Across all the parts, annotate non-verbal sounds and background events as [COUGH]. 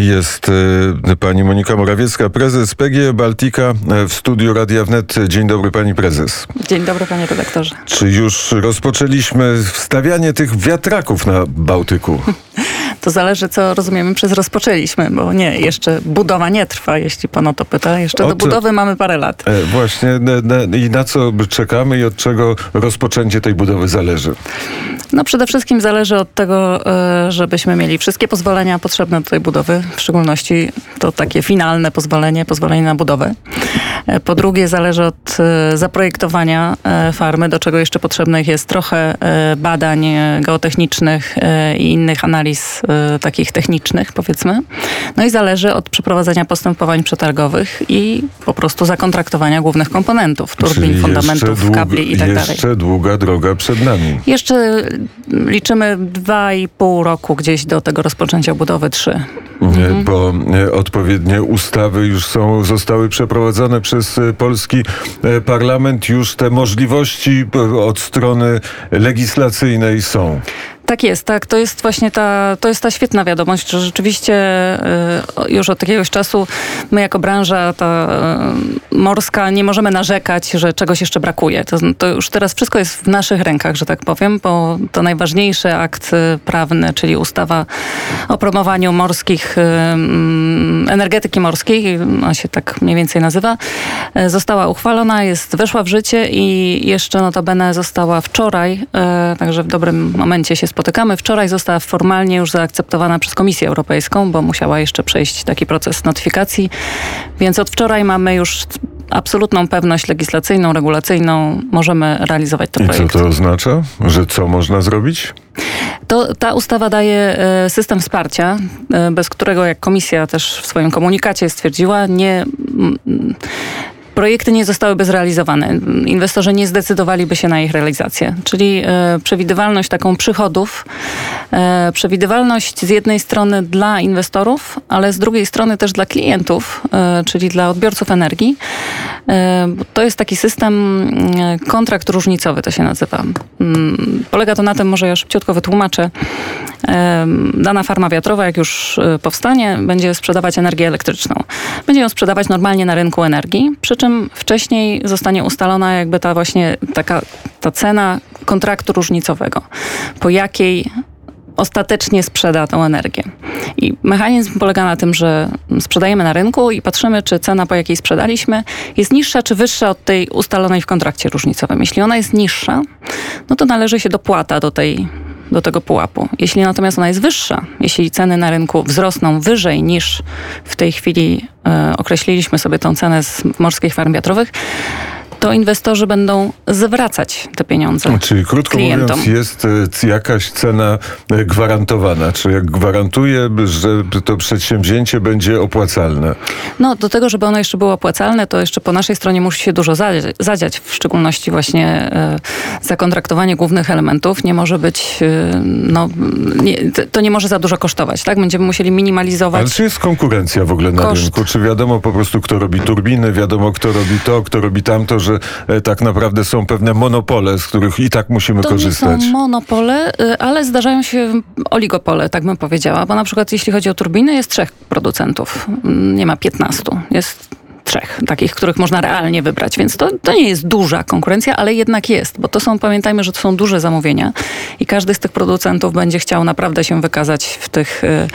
Jest y, pani Monika Morawiecka, prezes PGE Baltica w studiu Radia Wnet. Dzień dobry pani prezes. Dzień dobry panie redaktorze. Czy już rozpoczęliśmy wstawianie tych wiatraków na Bałtyku? [LAUGHS] To zależy, co rozumiemy przez rozpoczęliśmy, bo nie, jeszcze budowa nie trwa, jeśli pan o to pyta. Jeszcze do budowy mamy parę lat. E, właśnie na, na, i na co czekamy i od czego rozpoczęcie tej budowy zależy? No przede wszystkim zależy od tego, e, żebyśmy mieli wszystkie pozwolenia potrzebne do tej budowy, w szczególności to takie finalne pozwolenie, pozwolenie na budowę. E, po drugie zależy od e, zaprojektowania farmy, do czego jeszcze potrzebnych jest trochę badań geotechnicznych i innych analiz takich technicznych, powiedzmy. No i zależy od przeprowadzenia postępowań przetargowych i po prostu zakontraktowania głównych komponentów, turbin, fundamentów, kabli i tak dalej. Jeszcze długa droga przed nami. Jeszcze liczymy dwa i pół roku gdzieś do tego rozpoczęcia budowy trzy. Mhm. Bo e, odpowiednie ustawy już są, zostały przeprowadzone przez e, polski e, parlament. Już te możliwości od strony legislacyjnej są. Tak jest, tak. To jest właśnie ta, to jest ta świetna wiadomość, że rzeczywiście y, już od jakiegoś czasu my jako branża ta y, morska nie możemy narzekać, że czegoś jeszcze brakuje. To, to, już teraz wszystko jest w naszych rękach, że tak powiem, bo to najważniejszy akt y, prawny, czyli ustawa o promowaniu morskich, mm, energetyki morskiej, ona się tak mniej więcej nazywa, została uchwalona, jest, weszła w życie i jeszcze notabene została wczoraj, także w dobrym momencie się spotkała spotykamy. Wczoraj została formalnie już zaakceptowana przez Komisję Europejską, bo musiała jeszcze przejść taki proces notyfikacji. Więc od wczoraj mamy już absolutną pewność legislacyjną, regulacyjną. Możemy realizować to I projekt. co to oznacza? Że co można zrobić? To, ta ustawa daje e, system wsparcia, e, bez którego, jak komisja też w swoim komunikacie stwierdziła, nie projekty nie zostałyby zrealizowane. Inwestorzy nie zdecydowaliby się na ich realizację. Czyli e, przewidywalność taką przychodów, e, przewidywalność z jednej strony dla inwestorów, ale z drugiej strony też dla klientów, e, czyli dla odbiorców energii. To jest taki system kontrakt różnicowy, to się nazywa. Mm, polega to na tym, może ja szybciutko wytłumaczę. Dana farma wiatrowa, jak już powstanie, będzie sprzedawać energię elektryczną. Będzie ją sprzedawać normalnie na rynku energii, przy czym czym wcześniej zostanie ustalona jakby ta właśnie taka ta cena kontraktu różnicowego, po jakiej ostatecznie sprzeda tą energię. I mechanizm polega na tym, że sprzedajemy na rynku i patrzymy, czy cena, po jakiej sprzedaliśmy, jest niższa czy wyższa od tej ustalonej w kontrakcie różnicowym. Jeśli ona jest niższa, no to należy się dopłata do tej do tego pułapu. Jeśli natomiast ona jest wyższa, jeśli ceny na rynku wzrosną wyżej niż w tej chwili e, określiliśmy sobie tą cenę z morskich farm wiatrowych, to inwestorzy będą zwracać te pieniądze. Czyli krótko klientom. mówiąc, jest e, jakaś cena e, gwarantowana. Czy jak gwarantuje, że to przedsięwzięcie będzie opłacalne? No, do tego, żeby ono jeszcze było opłacalne, to jeszcze po naszej stronie musi się dużo zadziać, w szczególności właśnie e, zakontraktowanie głównych elementów nie może być, no, nie, to nie może za dużo kosztować, tak? Będziemy musieli minimalizować. Ale czy jest konkurencja w ogóle na koszt. rynku? Czy wiadomo po prostu, kto robi turbiny, wiadomo, kto robi to, kto robi tamto, że że e, tak naprawdę są pewne monopole, z których i tak musimy to korzystać. To nie są monopole, y, ale zdarzają się oligopole, tak bym powiedziała, bo na przykład jeśli chodzi o turbiny, jest trzech producentów, mm, nie ma piętnastu. Jest trzech, takich, których można realnie wybrać, więc to, to nie jest duża konkurencja, ale jednak jest, bo to są, pamiętajmy, że to są duże zamówienia i każdy z tych producentów będzie chciał naprawdę się wykazać w tych, y,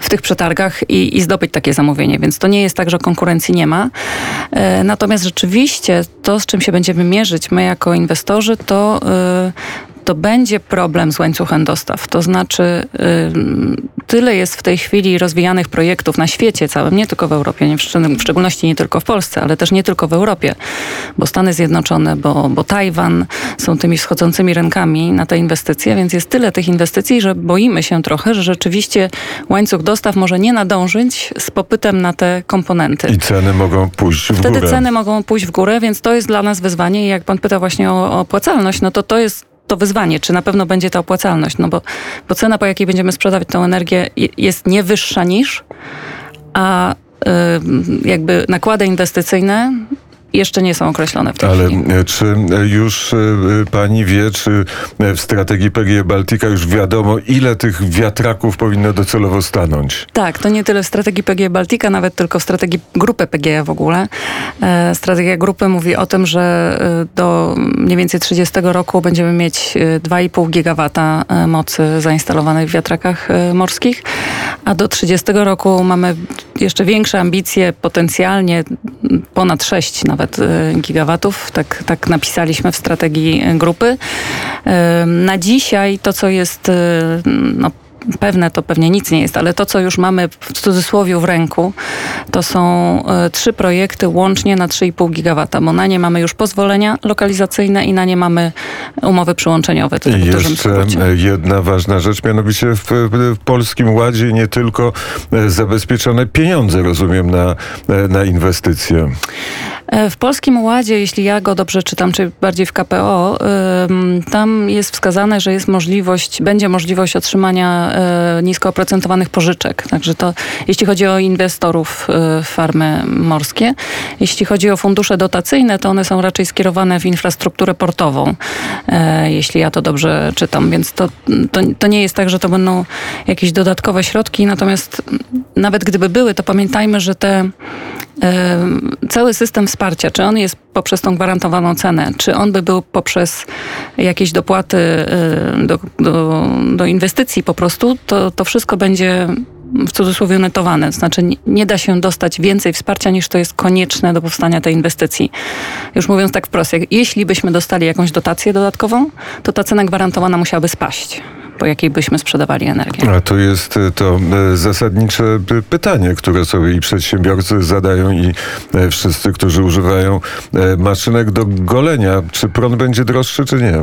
w tych przetargach i, i zdobyć takie zamówienie, więc to nie jest tak, że konkurencji nie ma. E, natomiast rzeczywiście to, z czym się będziemy mierzyć my jako inwestorzy, to y, to będzie problem z łańcuchem dostaw. To znaczy, y, tyle jest w tej chwili rozwijanych projektów na świecie całym, nie tylko w Europie, nie w, szczególności nie tylko w Polsce, ale też nie tylko w Europie, bo Stany Zjednoczone, bo, bo Tajwan są tymi wschodzącymi rynkami na te inwestycje, więc jest tyle tych inwestycji, że boimy się trochę, że rzeczywiście łańcuch dostaw może nie nadążyć z popytem na te komponenty. I ceny mogą pójść w Wtedy górę. Wtedy ceny mogą pójść w górę, więc to jest dla nas wyzwanie i jak pan pyta właśnie o, o opłacalność, no to to jest to wyzwanie, czy na pewno będzie ta opłacalność, no bo, bo cena, po jakiej będziemy sprzedawać tą energię jest nie wyższa niż, a jakby nakłady inwestycyjne jeszcze nie są określone w tej Ale chwili. e, czy e, już e, pani wie, czy w strategii PGE Baltica już wiadomo, ile tych wiatraków powinno docelowo stanąć? Tak, to nie tyle w strategii PGE Baltica, nawet tylko w strategii grupy PGE w ogóle. Strategia grupy mówi o tym, że do mniej więcej 30 roku będziemy mieć e, 2,5 gigawata mocy zainstalowanej w wiatrakach morskich, a do 30 roku mamy jeszcze większe ambicje, potencjalnie ponad 6 nawet e, gigawatów. Tak, tak napisaliśmy w strategii e, grupy. E, Na dzisiaj to, co jest no, pewne to pewnie nic nie jest, ale to, co już mamy w cudzysłowie w ręku, to są e, trzy projekty łącznie na 3,5 gigawata, bo na nie mamy już pozwolenia lokalizacyjne i na nie mamy umowy przyłączeniowe. Tak jeszcze e, jedna ważna rzecz, mianowicie w, w Polskim Ładzie nie tylko e, zabezpieczone pieniądze, rozumiem, na, na inwestycje. E, W Polskim Ładzie, jeśli ja go dobrze czytam, czy bardziej w KPO, tam jest wskazane, że jest możliwość, będzie możliwość otrzymania e, nisko oprocentowanych pożyczek. Także to, jeśli chodzi o inwestorów e, farmy morskie. Jeśli chodzi o fundusze dotacyjne, to one są raczej skierowane w infrastrukturę portową, jeśli ja to dobrze czytam. Więc to, to, to nie jest tak, że to będą jakieś dodatkowe środki, natomiast nawet gdyby były, to pamiętajmy, że te cały system wsparcia, czy on jest poprzez tą gwarantowaną cenę, czy on by był poprzez jakieś dopłaty y, do, do, do inwestycji po prostu, to, to wszystko będzie w cudzysłowie netowane. Znaczy nie, da się dostać więcej wsparcia niż to jest konieczne do powstania tej inwestycji. Już mówiąc tak wprost, jak, jeśli byśmy dostali jakąś dotację dodatkową, to ta cena gwarantowana musiałaby spaść, po jakiej byśmy sprzedawali energię. A to jest e, to e, zasadnicze pytanie, które sobie i przedsiębiorcy zadają i e, wszyscy, którzy używają maszynek do golenia. Czy prąd będzie droższy, czy nie?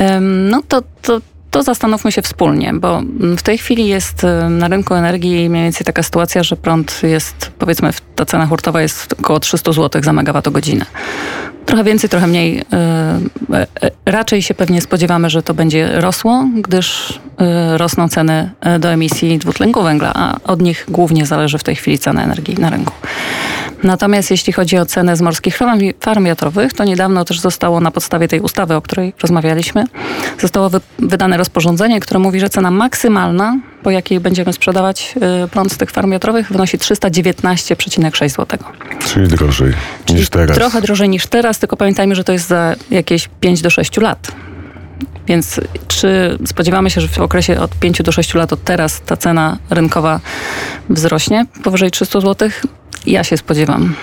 Ym, No to, to, to zastanówmy się wspólnie, bo mm, w tej chwili jest y, na rynku energii mniej więcej taka sytuacja, że prąd jest, powiedzmy, ta cena hurtowa jest około 300 zł za megawattogodzinę. Trochę więcej, trochę mniej. y, y, y, Raczej się pewnie spodziewamy, że to będzie rosło, gdyż y, rosną ceny y, do emisji dwutlenku węgla, a od nich głównie zależy w tej chwili cena energii na rynku. Natomiast jeśli chodzi o cenę z morskich farm, farm wiatrowych, to niedawno też zostało na podstawie tej ustawy, o której rozmawialiśmy, zostało wy, wydane rozporządzenie, które mówi, że cena maksymalna, po jakiej będziemy sprzedawać y, prąd z tych farm wiatrowych, wynosi 319,6 zł. Czyli drożej niż teraz. Trochę drożej niż teraz, tylko pamiętajmy, że to jest za jakieś 5 do 6 lat. Więc czy spodziewamy się, że w okresie od 5 do 6 lat od teraz ta cena rynkowa wzrośnie powyżej 300 zł? Ja się spodziewam.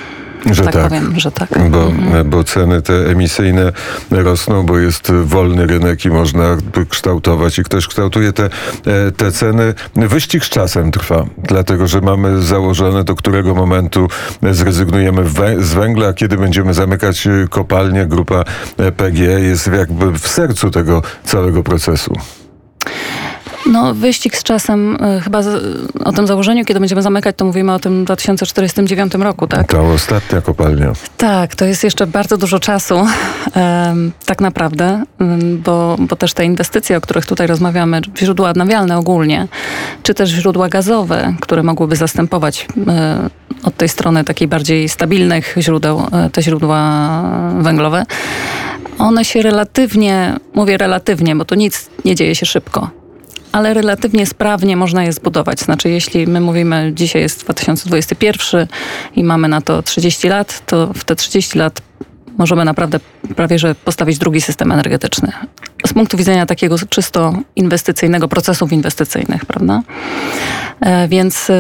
Że tak, tak. powiem, że tak. Bo, bo ceny te emisyjne rosną, bo jest wolny rynek i można kształtować i ktoś kształtuje te, e, te ceny. Wyścig z czasem trwa, dlatego że mamy założone, do którego momentu zrezygnujemy z węgla, a kiedy będziemy zamykać kopalnie. Grupa e, PGE jest jakby w sercu tego całego procesu. No, wyścig z czasem, y, chyba o tym założeniu, kiedy będziemy zamykać, to mówimy o tym 2049 roku, tak? Ta ostatnia kopalnia. Tak, to jest jeszcze bardzo dużo czasu, [LAUGHS] tak naprawdę, bo, bo też te inwestycje, o których tutaj rozmawiamy, źródła odnawialne ogólnie, czy też źródła gazowe, które mogłyby zastępować e, od tej strony takiej bardziej stabilnych źródeł, e, te źródła węglowe, one się relatywnie, mówię relatywnie, bo to nic nie dzieje się szybko. Ale relatywnie sprawnie można je zbudować. Znaczy, jeśli my mówimy, dzisiaj jest 2021 i mamy na to 30 lat, to w te 30 lat możemy naprawdę prawie że postawić drugi system energetyczny. Z punktu widzenia takiego czysto inwestycyjnego, procesów inwestycyjnych, prawda? E, Więc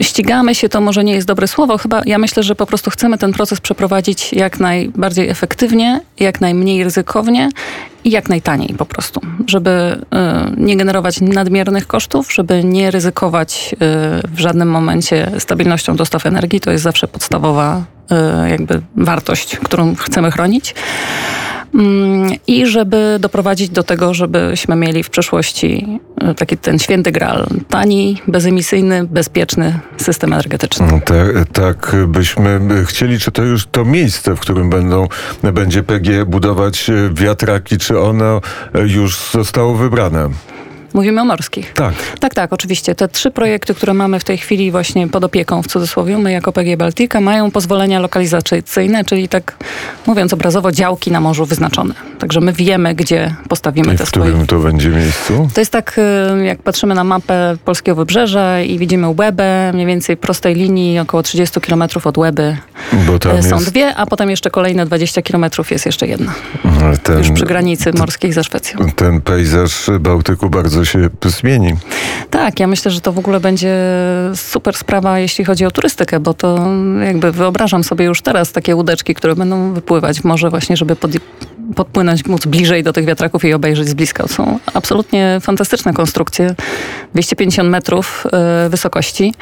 ścigamy się, to może nie jest dobre słowo. Chyba ja myślę, że po prostu chcemy ten proces przeprowadzić jak najbardziej efektywnie, jak najmniej ryzykownie i jak najtaniej po prostu, żeby y, nie generować nadmiernych kosztów, żeby nie ryzykować y, w żadnym momencie stabilnością dostaw energii. To jest zawsze podstawowa jakby wartość, którą chcemy chronić. Mm, I żeby doprowadzić do tego, żebyśmy mieli w przyszłości y, taki ten święty graal. Tani, bezemisyjny, bezpieczny system energetyczny. Tak, tak byśmy chcieli, czy to już to miejsce, w którym będą, będzie PG budować wiatraki, czy ono już zostało wybrane? Mówimy o morskich. Tak. Tak, tak, oczywiście. Te trzy projekty, które mamy w tej chwili właśnie pod opieką, w cudzysłowie, my jako PG Baltica, mają pozwolenia lokalizacyjne, czyli tak mówiąc obrazowo, działki na morzu wyznaczone. Także my wiemy, gdzie postawimy I te w którym swoje... to będzie miejscu? To jest tak, y, jak patrzymy na mapę polskiego wybrzeża i widzimy Łebę, mniej więcej prostej linii, około 30 km od Łeby y, są jest dwie, a potem jeszcze kolejne 20 km jest jeszcze jedna. ten, Już przy granicy morskiej ze Szwecją. ten pejzaż Bałtyku bardzo się zmieni. Tak, ja myślę, że to w ogóle będzie super sprawa, jeśli chodzi o turystykę, bo to jakby wyobrażam sobie już teraz takie łódeczki, które będą wypływać w morze właśnie, żeby pod, podpłynąć, móc bliżej do tych wiatraków i obejrzeć z bliska. Są absolutnie fantastyczne konstrukcje. 250 metrów e, wysokości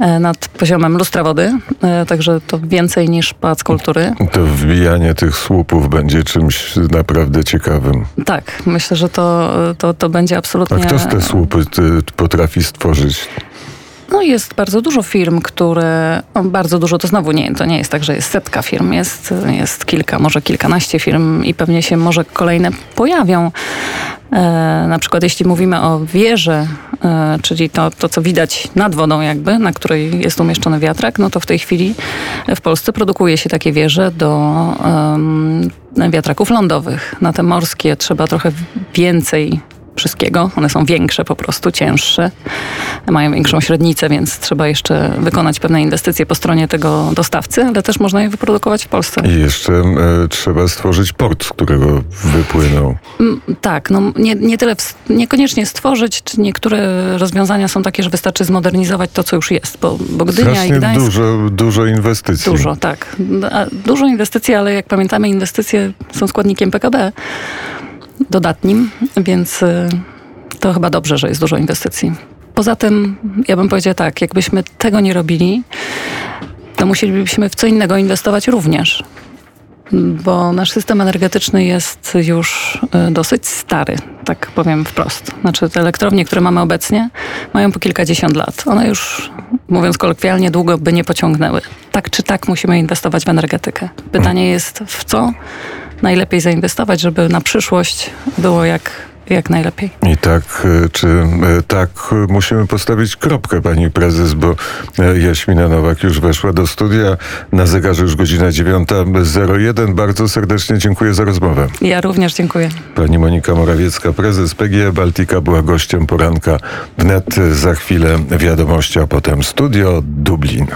e, nad poziomem lustra wody, e, także to więcej niż Pałac Kultury. To wbijanie tych słupów będzie czymś naprawdę ciekawym. Tak, myślę, że to, to, to będzie A absolutnie... kto z te słupy potrafi stworzyć? No jest bardzo dużo firm, które, bardzo dużo to znowu nie, to nie jest tak, że jest setka firm, jest, jest kilka, może kilkanaście firm i pewnie się może kolejne pojawią. E, na przykład jeśli mówimy o wieży, e, czyli to, to, co widać nad wodą jakby, na której jest umieszczony wiatrak, no to w tej chwili w Polsce produkuje się takie wieże do wiatraków lądowych. Na te morskie trzeba trochę więcej wszystkiego. One są większe, po prostu cięższe. Mają większą średnicę, więc trzeba jeszcze wykonać pewne inwestycje po stronie tego dostawcy, ale też można je wyprodukować w Polsce. I jeszcze e, trzeba stworzyć port, z którego wypłyną. Mm, Tak, no nie, nie tyle, ws- niekoniecznie stworzyć, czy niektóre rozwiązania są takie, że wystarczy zmodernizować to, co już jest, bo, bo Gdynia i Gdańsk... dużo, dużo inwestycji. Dużo, tak. Dużo inwestycji, ale jak pamiętamy, inwestycje są składnikiem PKB dodatnim, więc y, to chyba dobrze, że jest dużo inwestycji. Poza tym, ja bym powiedziała tak, jakbyśmy tego nie robili, to musielibyśmy w co innego inwestować również. Bo nasz system energetyczny jest już y, dosyć stary, tak powiem wprost. Znaczy te elektrownie, które mamy obecnie, mają po kilkadziesiąt lat. One już, mówiąc kolokwialnie, długo by nie pociągnęły. Tak czy tak musimy inwestować w energetykę. Pytanie jest w co najlepiej zainwestować, żeby na przyszłość było jak, jak najlepiej. I tak, e, czy e, tak musimy postawić kropkę, pani prezes, bo e, Jaśmina Nowak już weszła do studia. Na zegarze już godzina 9.01. Bardzo serdecznie dziękuję za rozmowę. Ja również dziękuję. Pani Monika Morawiecka, prezes PGE Baltica, była gościem poranka wnet. Za chwilę wiadomości, a potem studio Dublin.